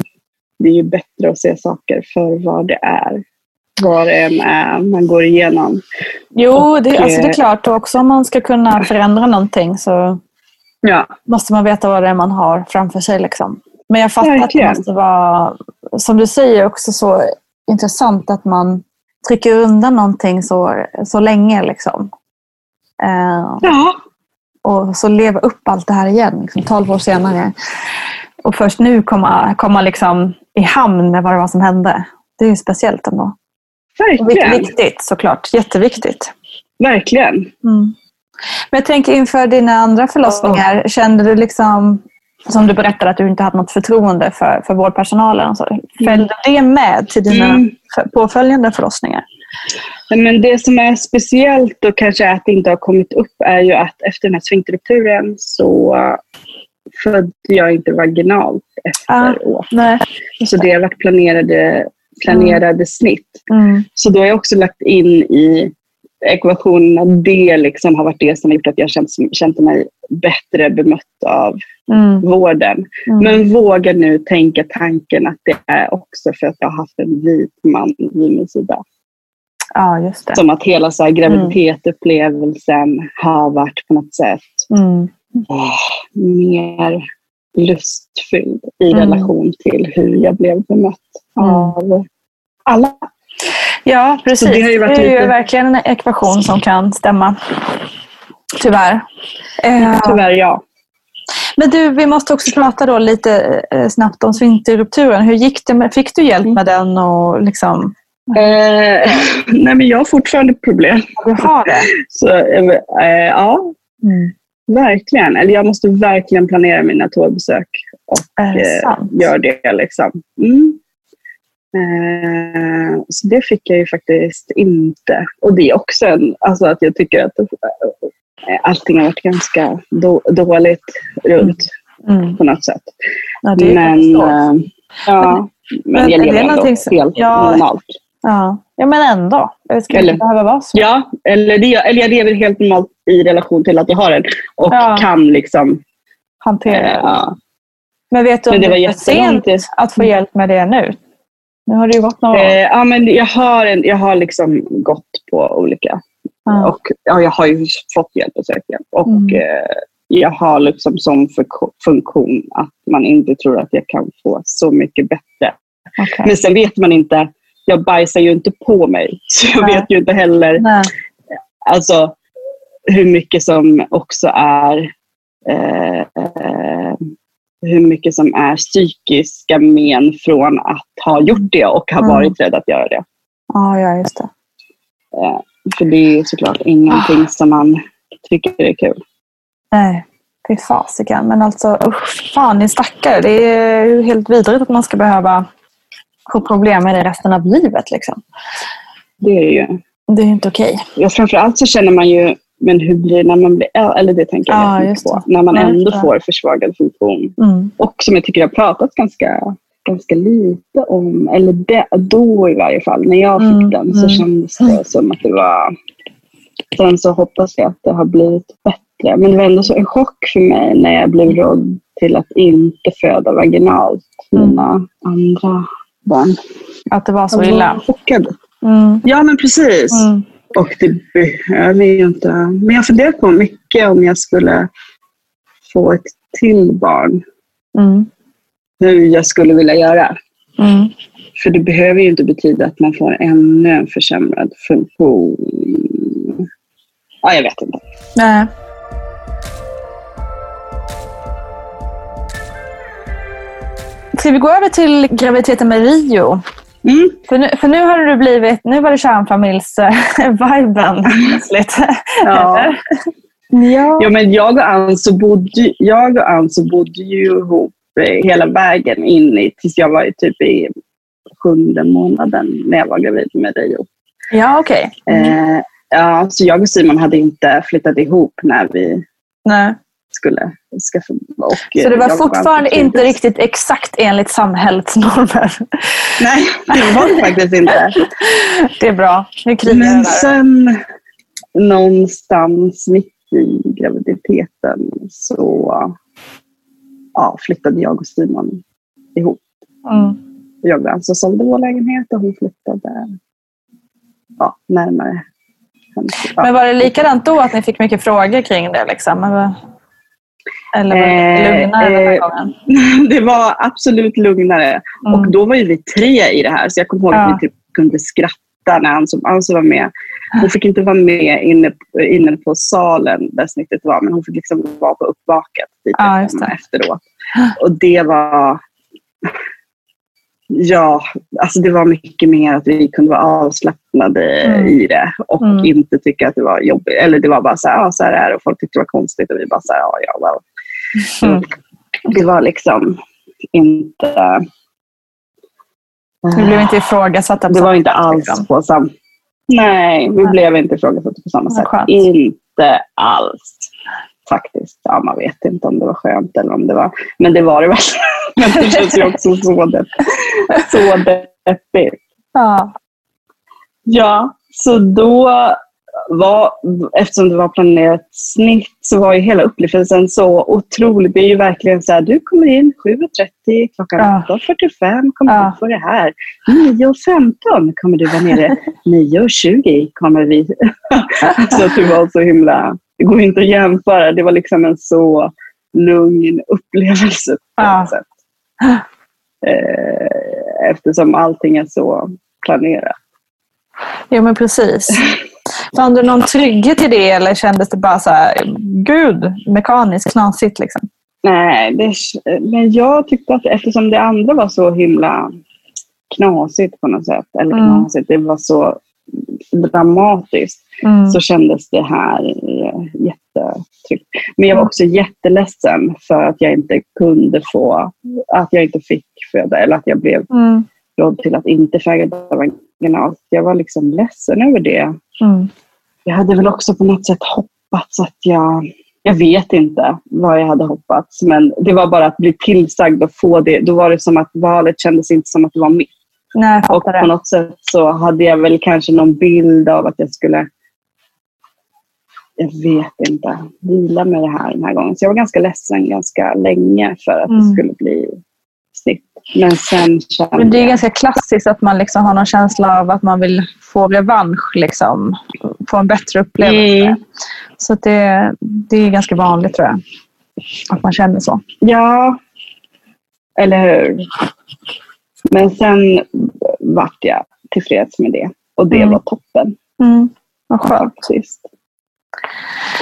Det är ju bättre att se saker för vad det är. Vad det än är man går igenom.
Jo, det,
Och,
alltså, det är
eh,
klart. Och också om man ska kunna förändra någonting så
Ja,
måste man veta vad det är man har framför sig. Liksom. Men jag fattar
Verkligen.
att det måste vara, som du säger, också så intressant att man trycker undan någonting så, så länge. Liksom. Eh,
ja.
och så leva upp allt det här igen, liksom, 12 år senare. Och först nu komma, komma liksom i hamn med vad det var som hände. Det är ju speciellt ändå. Och
verkligen.
viktigt såklart. Jätteviktigt.
verkligen.
Mm. Men jag tänker inför dina andra förlossningar, kände du liksom, som du berättade att du inte hade något förtroende för, för vårdpersonalen. Så, följde det med till dina
Mm.
påföljande förlossningar?
Men det som är speciellt och kanske att det inte har kommit upp är ju att efter den här sfinkterrupturen så födde jag inte vaginalt efteråt.
Nej.
Så det har varit planerade, planerade snitt.
Mm.
Så då har jag också lagt in i ekvationen att det liksom har varit det som har gjort att jag känt, känt mig bättre bemött av
Mm.
vården.
Mm.
Men vågar nu tänka tanken att det är också för att jag har haft en vit man vid min sida.
Ja, just det.
Som att hela så här graviditetsupplevelsen har varit på något sätt
Mm.
eh, mer lustfylld i
Mm.
relation till hur jag blev bemött av alla.
Ja, precis.
Så det har ju varit
det är ju
lite-
verkligen en ekvation som kan stämma. Tyvärr. Eh,
Tyvärr ja.
Men du, vi måste också prata då lite eh, snabbt om sfinkterrupturen. Hur gick det? Med, fick du hjälp med den? Och liksom,
Eh, [laughs] nej men jag har fortfarande problem.
du har det?
Så, eh, ja,
Mm.
verkligen. Eller jag måste verkligen planera mina toabesök och eh, gör det. Liksom. Mm. Eh, så det fick jag ju faktiskt inte. Och det är också en, alltså att jag tycker att eh, allting har varit ganska då, dåligt runt
Mm.
på något sätt.
Ja, det
men, eh, ja, men,
men
jag lever ändå
som-
helt
ja.
normalt.
ja. ja, men ändå. Det ska
Eller-
inte behöva vara så.
Ja, eller, det, eller jag lever helt normalt i relation till att jag har den och
Ja.
kan liksom...
Hantera det.
ja.
Men vet du om
Men det
det
var jättelångt.
sent att få hjälp med det nu? Nu har det ju gått några år.
Eh, ja, men jag har, en, jag har liksom gått på olika.
Ja.
Och, ja, jag har ju fått hjälp och sökt hjälp. Och
Mm.
eh, jag har liksom som fun- funktion att man inte tror att jag kan få så mycket bättre.
Okej.
Men sen vet man inte. Jag bajsar ju inte på mig. [laughs] Så jag
Nej.
vet ju inte heller
Nej.
alltså, hur mycket som också är eh, eh, hur mycket som är psykiska men från att ha gjort det och ha
Mm.
varit rädd att göra det.
Ja, ja, just det.
Eh, för det är såklart ingenting som man tycker är kul.
Nej, fy fasiken. Men alltså, usch, fan ni stackare. Det är ju helt vidrigt att man ska behöva få problem med det resten av livet. Liksom.
Det är ju.
Det är inte okej.
Ja, framförallt så känner man ju, men hur blir det när man blir äldre? Eller det tänker jag
Ja,
jättemycket
just
på. När man
Ja,
ändå
ja.
får försvagad funktion.
Mm.
Och som jag tycker jag har pratat ganska, ganska lite om, eller det, då i varje fall, när jag fick
Mm,
den så
mm.
kändes det som att det var... Sen så hoppas jag att det har blivit bättre. Men det var ändå så en chock för mig när jag blev rådd till att inte föda vaginalt mina andra barn.
Att det var så
Jag var
illa.
chockad.
Mm.
Ja, men precis.
Mm.
Och det behöver ju inte... Men jag funderar på mycket om jag skulle få ett till barn.
Mm.
Hur jag skulle vilja göra.
Mm.
För det behöver ju inte betyda att man får ännu en försämrad funktion. Ja, jag vet inte.
Nej. Ska vi gå över till graviditeten med Rio?
Mm.
För, nu, för nu har du blivit, nu var det kärnfamiljs-viben [laughs] plötsligt.
Ja.
Ja.
ja, men jag och Anso bodde, jag och Anso bodde ju ihop eh, hela vägen in i, tills jag var typ i sjunde månaden när jag var gravid med Rio.
Ja, okej.
Eh, ja, så jag och Simon hade inte flyttat ihop när vi
Nej.
Skulle skaffa och
Så det var fortfarande inte riktigt exakt enligt samhällets normer.
Nej, det var det faktiskt inte.
Det är bra. Nu krigar
Men sen någonstans mitt i graviditeten så ja, flyttade jag och Simon ihop.
Mm.
Jag Anso sålde vår lägenhet och hon flyttade ja, närmare.
Men var det likadant då att ni fick mycket frågor kring det? Liksom? Eller var det
Eh,
lugnare den här
eh,
gången? [laughs]
det var absolut lugnare.
Mm.
Och då var ju vi tre i det här, så jag kommer ihåg
Ja.
att vi typ kunde skratta när han som Anso var med. Hon fick inte vara med inne, inne på salen där snittet var, men hon fick liksom vara på uppvaket dit
Ja,
efteråt. Och det var... Ja, alltså det var mycket mer att vi kunde vara avslappnade
Mm.
i det och
Mm.
inte tycka att det var jobbigt. Eller det var bara så här, ja, så här är det och folk tyckte det var konstigt och vi bara så här, ja, ja, well. [laughs]
Mm.
Det var liksom inte...
Vi blev inte ifrågasatta på
Det var inte alls
liksom.
på samma... Nej, vi
Nej.
blev inte ifrågasatta på samma sätt.
skönt.
Inte alls. Faktiskt. Ja, man vet inte om det var skönt eller om det var... Men det var det verkligen. [laughs] Men det känns ju också så, depp... så deppigt.
Ja.
Ja, så då var, eftersom det var planerat snitt så var ju hela upplevelsen så otrolig. Det är ju verkligen så här, du kommer in 7.30, klockan
Ja.
8.45 kommer
Ja.
du få det här. 9.15 kommer du vara nere. [laughs] 9.20 kommer vi. [laughs] så att det var så himla, det går inte att jämföra. Det var liksom en så lugn upplevelse på
Ja.
något sätt. Eh, eftersom allting är så planerat.
Jo, men precis. Fann du någon trygghet i det eller kändes det bara så här, gud, mekaniskt knasigt liksom?
Nej, det, men jag tyckte att eftersom det andra var så himla knasigt på något sätt, eller
Mm.
knasigt, det var så dramatiskt,
Mm.
så kändes det här eh, jättetryggt. Men jag var också jätteledsen för att jag inte kunde få, att jag inte fick föda, eller att jag blev
Mm.
rådd till att inte föda vaginalt. Jag var liksom ledsen över det.
Mm.
Jag hade väl också på något sätt hoppats att jag... Jag vet inte vad jag hade hoppats, men det var bara att bli tillsagd och få det. Då var det som att valet kändes inte som att det var mitt.
Nej,
Och på något sätt så hade jag väl kanske någon bild av att jag skulle... Jag vet inte. Vila med det här den här gången. Så jag var ganska ledsen ganska länge för att
Mm.
det skulle bli snitt. Men sen kände
Men det är ganska klassiskt att man liksom har någon känsla av att man vill få revansch, liksom, få en bättre upplevelse.
Mm.
Så det, det är ganska vanligt tror jag, att man känner så.
Ja, eller hur? Men sen vart jag tillfreds med det. Och det
Mm.
var toppen
Mm. Vad skönt.
faktiskt.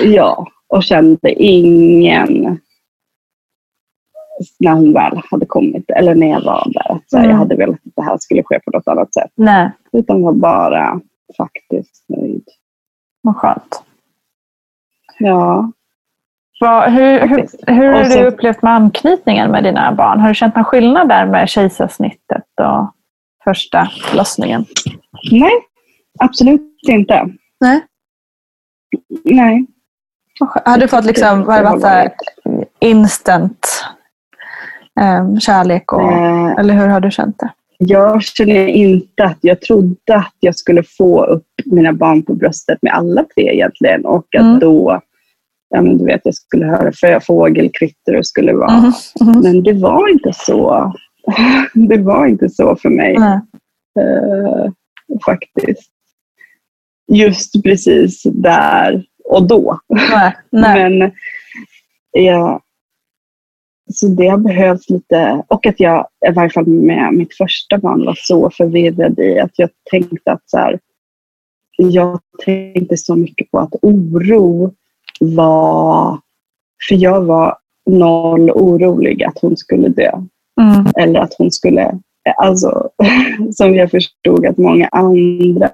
Ja, och kände ingen när hon väl hade kommit, eller när jag var där, att
Mm.
jag hade velat att det här skulle ske på något annat sätt.
Nej,
Utan var bara faktiskt nöjd.
vad skönt.
Ja.
Vad, hur, hur, hur har du upplevt med anknytningen med dina barn? Har du känt någon skillnad där med kejsarsnittet och första förlossningen?
Nej, absolut inte.
Nej.
Nej.
Har du fått liksom, har det varit så här instant um, kärlek? Och, eller hur har du känt det?
Jag känner inte att jag trodde att jag skulle få upp mina barn på bröstet med alla tre egentligen. Och att
Mm.
då, ja men du vet, jag skulle höra fågelkvitter och skulle vara...
Mhm, mhm.
Men det var inte så. [laughs] det var inte så för mig. Eh, faktiskt. Just precis där och då.
Nej. [laughs] Nej.
Men jag, så det har behövts lite, och att jag i varje fall med mitt första barn var så förvirrad i att jag tänkte att så här, jag tänkte så mycket på att oro var, för jag var noll orolig att hon skulle dö.
Mm.
Eller att hon skulle, alltså [laughs] som jag förstod att många andra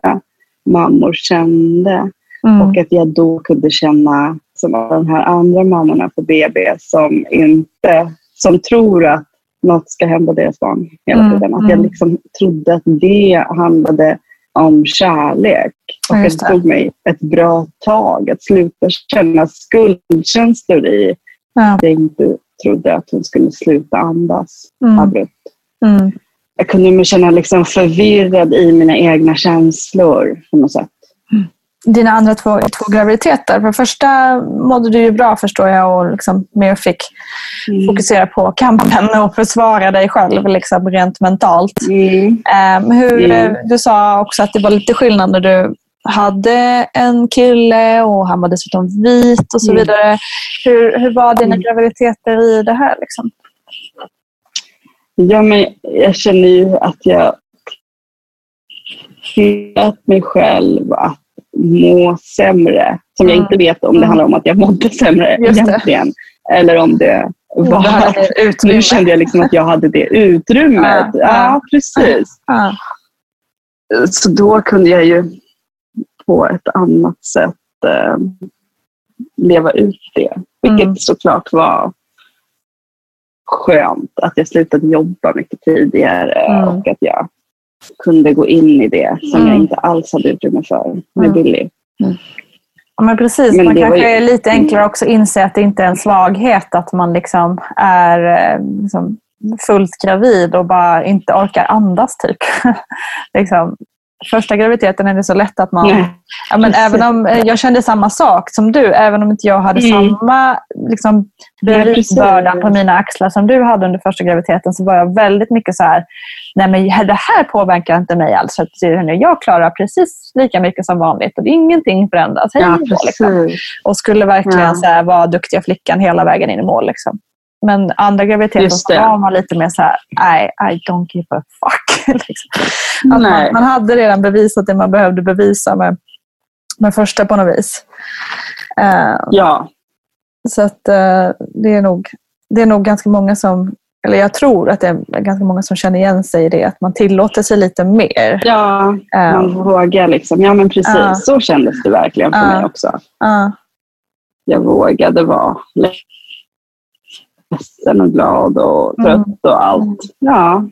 mammor kände.
Mm.
Och att jag då kunde känna som de här andra mammorna på BB som inte, som tror att något ska hända deras barn hela
Mm,
tiden. Att
mm.
jag liksom trodde att det handlade om kärlek. Och
Ja,
det
det.
tog mig ett bra tag att sluta känna skuldkänslor i
Ja.
att jag inte trodde att hon skulle sluta andas
Mm.
abrupt.
Mm.
Jag kunde mig känna liksom förvirrad i mina egna känslor på något sätt.
Dina andra två, två graviditeter. För första mådde du ju bra förstår jag och liksom mer fick
Mm.
fokusera på kampen och försvara dig själv liksom rent mentalt.
Mm.
Men hur,
Mm.
eh, Du sa också att det var lite skillnad när du hade en kille och han var dessutom vit och så
Mm.
vidare. Hur, hur var dina
Mm.
graviditeter i det här? Liksom?
Ja, men jag känner ju att jag tillät mig själv att må sämre. Som jag
Mm.
inte vet om det
Mm.
handlar om att jag mådde sämre
Just det.
egentligen. Eller om det var...
Utrymme.
Nu kände jag liksom att jag hade det utrymmet.
Ja,
Ja,
ja.
precis.
Ja.
Så då kunde jag ju på ett annat sätt eh, leva ut det. Vilket
Mm.
såklart var skönt. Att jag slutade jobba mycket tidigare
Mm.
och att jag kunde gå in i det som
Mm.
jag inte alls hade utrymme för med
Mm.
Billy.
Ja, men precis,
Men
man kanske
ju-
är lite enklare också att inse att det inte är en svaghet att man liksom är eh, liksom fullt gravid och bara inte orkar andas. typ. [laughs] liksom. Första graviditeten är det så lätt att man... ja, men även om eh, Jag kände samma sak som du, även om inte jag hade
Mm.
samma liksom, bevisbörda på mina axlar som du hade under första graviditeten så var jag väldigt mycket så här, nej men det här påverkar inte mig alls. Jag klarar precis lika mycket som vanligt och det är ingenting förändras. Hej
Ja,
då, liksom. Och skulle verkligen
Ja.
så här, vara duktiga flickan hela vägen in i mål. Liksom. Men andra graviditeter var man lite mer så här, nej, I don't give a fuck. [laughs] liksom. Att man, man hade redan bevisat det man behövde bevisa med, med första på något vis. Eh,
Ja,
så att eh, det är, nog, det är nog ganska många som, eller jag tror att det är ganska många som känner igen sig i det, att man tillåter sig lite mer.
ja
Eh,
man vågar liksom. Ja, men precis. Så kändes det verkligen för mig också.
ja,
Jag vågade vara ledsen och glad och
Mm.
trött och allt. Ja.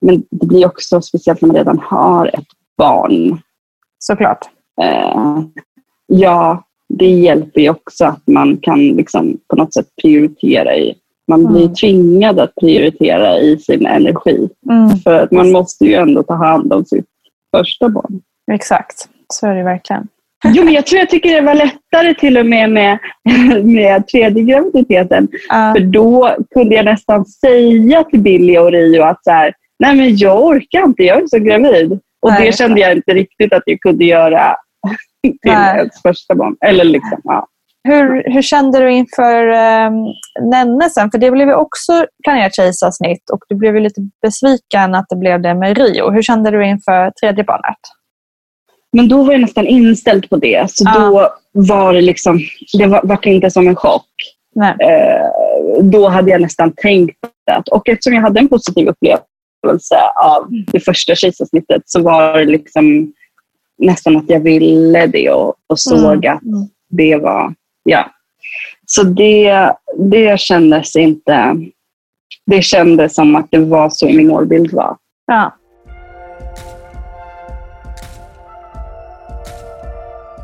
Men det blir också speciellt när man redan har ett barn.
såklart.
Eh, ja, det hjälper ju också att man kan liksom på något sätt prioritera i. Man blir
Mm.
tvingad att prioritera i sin energi.
Mm,
För att man måste ju ändå ta hand om sitt första barn.
exakt, så är det verkligen.
Jo, men jag tror jag tycker det var lättare till och med med, [laughs] med tredje graviditeten.
Ja.
För då kunde jag nästan säga till Billy och Rio att så här, nej men jag orkar inte, jag är så gravid. Och
Nej,
det kände jag inte riktigt att jag kunde göra [laughs] till
Nej.
första barn. Eller liksom, ja.
Hur, hur kände du inför um, Nenne sen? För det blev ju också planerat kejsarsnitt och du blev ju lite besviken att det blev det med Rio. Hur kände du inför tredje barnet?
Men då var jag nästan inställd på det. Så
Ja.
då var det liksom, det var, var inte som en chock. Eh, då hade jag nästan tänkt att, och eftersom jag hade en positiv upplevelse av det första kejsarsnittet så var det liksom nästan att jag ville det och, och såg
Mm.
att det var, ja. Så det, det kändes inte, det kändes som att det var så min målbild var.
Ja.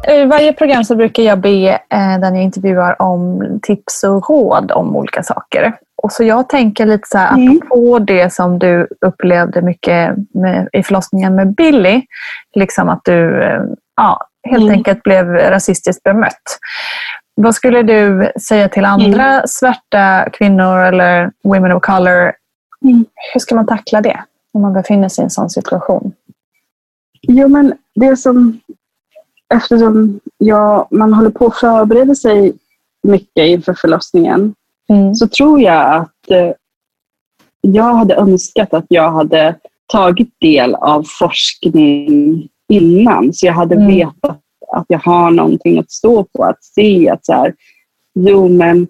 I varje program så brukar jag be eh, den jag intervjuar om tips och råd om olika saker. Och så jag tänker lite så här,
Mm.
apropå det som du upplevde mycket med, i förlossningen med Billy. Liksom att du eh, ja, helt
Mm.
enkelt blev rasistiskt bemött. Vad skulle du säga till andra svarta kvinnor eller women of color?
Mm.
Hur ska man tackla det om man befinner sig i en sån situation?
Jo, men det som... Eftersom jag, man håller på att förbereda sig mycket inför förlossningen
Mm.
så tror jag att eh, jag hade önskat att jag hade tagit del av forskning innan. Så jag hade
Mm.
vetat att jag har någonting att stå på. Att se att så här, jo men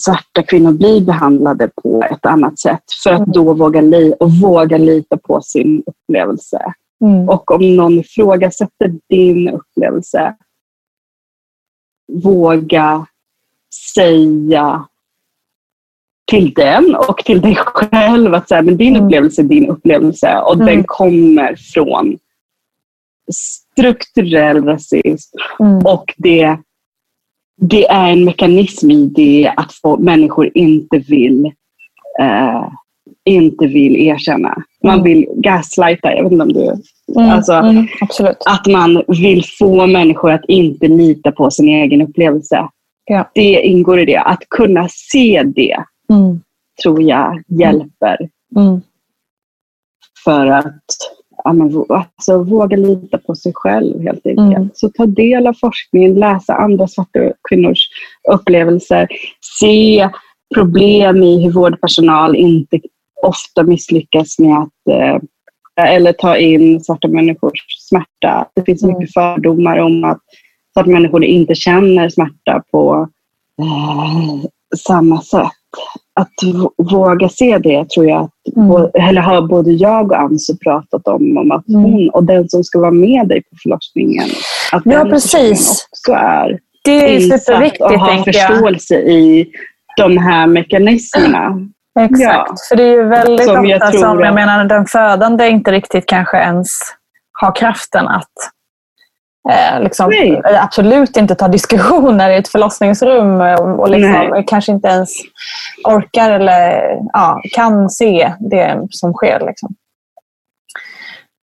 svarta kvinnor blir behandlade på ett annat sätt. För att då våga, li- och våga lita på sin upplevelse.
Mm.
Och om någon ifrågasätter din upplevelse, våga säga till den och till dig själv att så här, men din
Mm.
upplevelse är din upplevelse och
Mm.
den kommer från strukturell rasism
Mm.
och det, det är en mekanism i det att få, människor inte vill eh, inte vill erkänna. Man
Mm.
vill gaslighta, jag vet inte om du...
Mm.
Alltså,
Mm.
Att man vill få människor att inte lita på sin egen upplevelse.
Ja.
Det ingår i det. Att kunna se det
Mm.
tror jag hjälper
Mm.
för att ja, men, vå- alltså, våga lita på sig själv helt enkelt.
Mm.
Så ta del av forskningen, läsa andra svarta kvinnors upplevelser, se problem i hur vårdpersonal inte ofta misslyckas med att eh, eller ta in svarta människors smärta. Det finns
Mm.
mycket fördomar om att svarta människor inte känner smärta på eh, samma sätt. Att våga se det tror jag att
Mm.
eller har både jag och Ansu pratat om, om att
Mm.
hon och den som ska vara med dig på förlossningen, att
Ja,
den
precis.
också är
Det är superviktigt,
och har
tänker jag.
förståelse i de här mekanismerna.
Exakt,
Ja.
för det är ju väldigt
Som
ofta
jag
som jag menar, den födande inte riktigt kanske ens har kraften att eh, liksom, eh, absolut inte ta diskussioner i ett förlossningsrum eh, och, och liksom, kanske inte ens orkar eller ja, kan se det som sker. Liksom.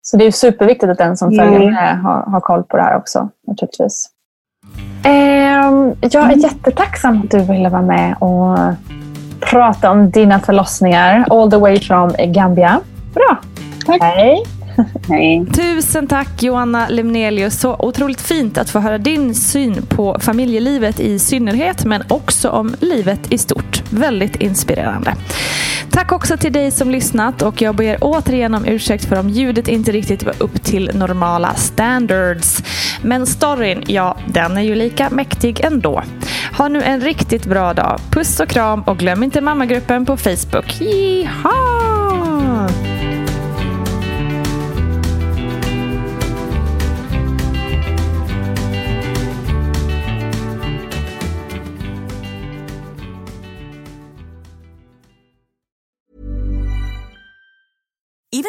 Så det är superviktigt att den som följer mm. med har, har koll på det här också naturligtvis. Eh, jag är jättetacksam att du ville vara med och prata om dina förlossningar all the way from Gambia. Bra.
Tack.
Hej. [laughs]
Hej.
Tusen tack Joanna Lemnelius. Så otroligt fint att få höra din syn på familjelivet i synnerhet men också om livet i stort. Väldigt inspirerande. Tack också till dig som lyssnat och jag ber återigen om ursäkt för om ljudet inte riktigt var upp till normala standards. Men storyn, ja, den är ju lika mäktig ändå. Ha nu en riktigt bra dag. Puss och kram och glöm inte mammagruppen på Facebook. Jiha!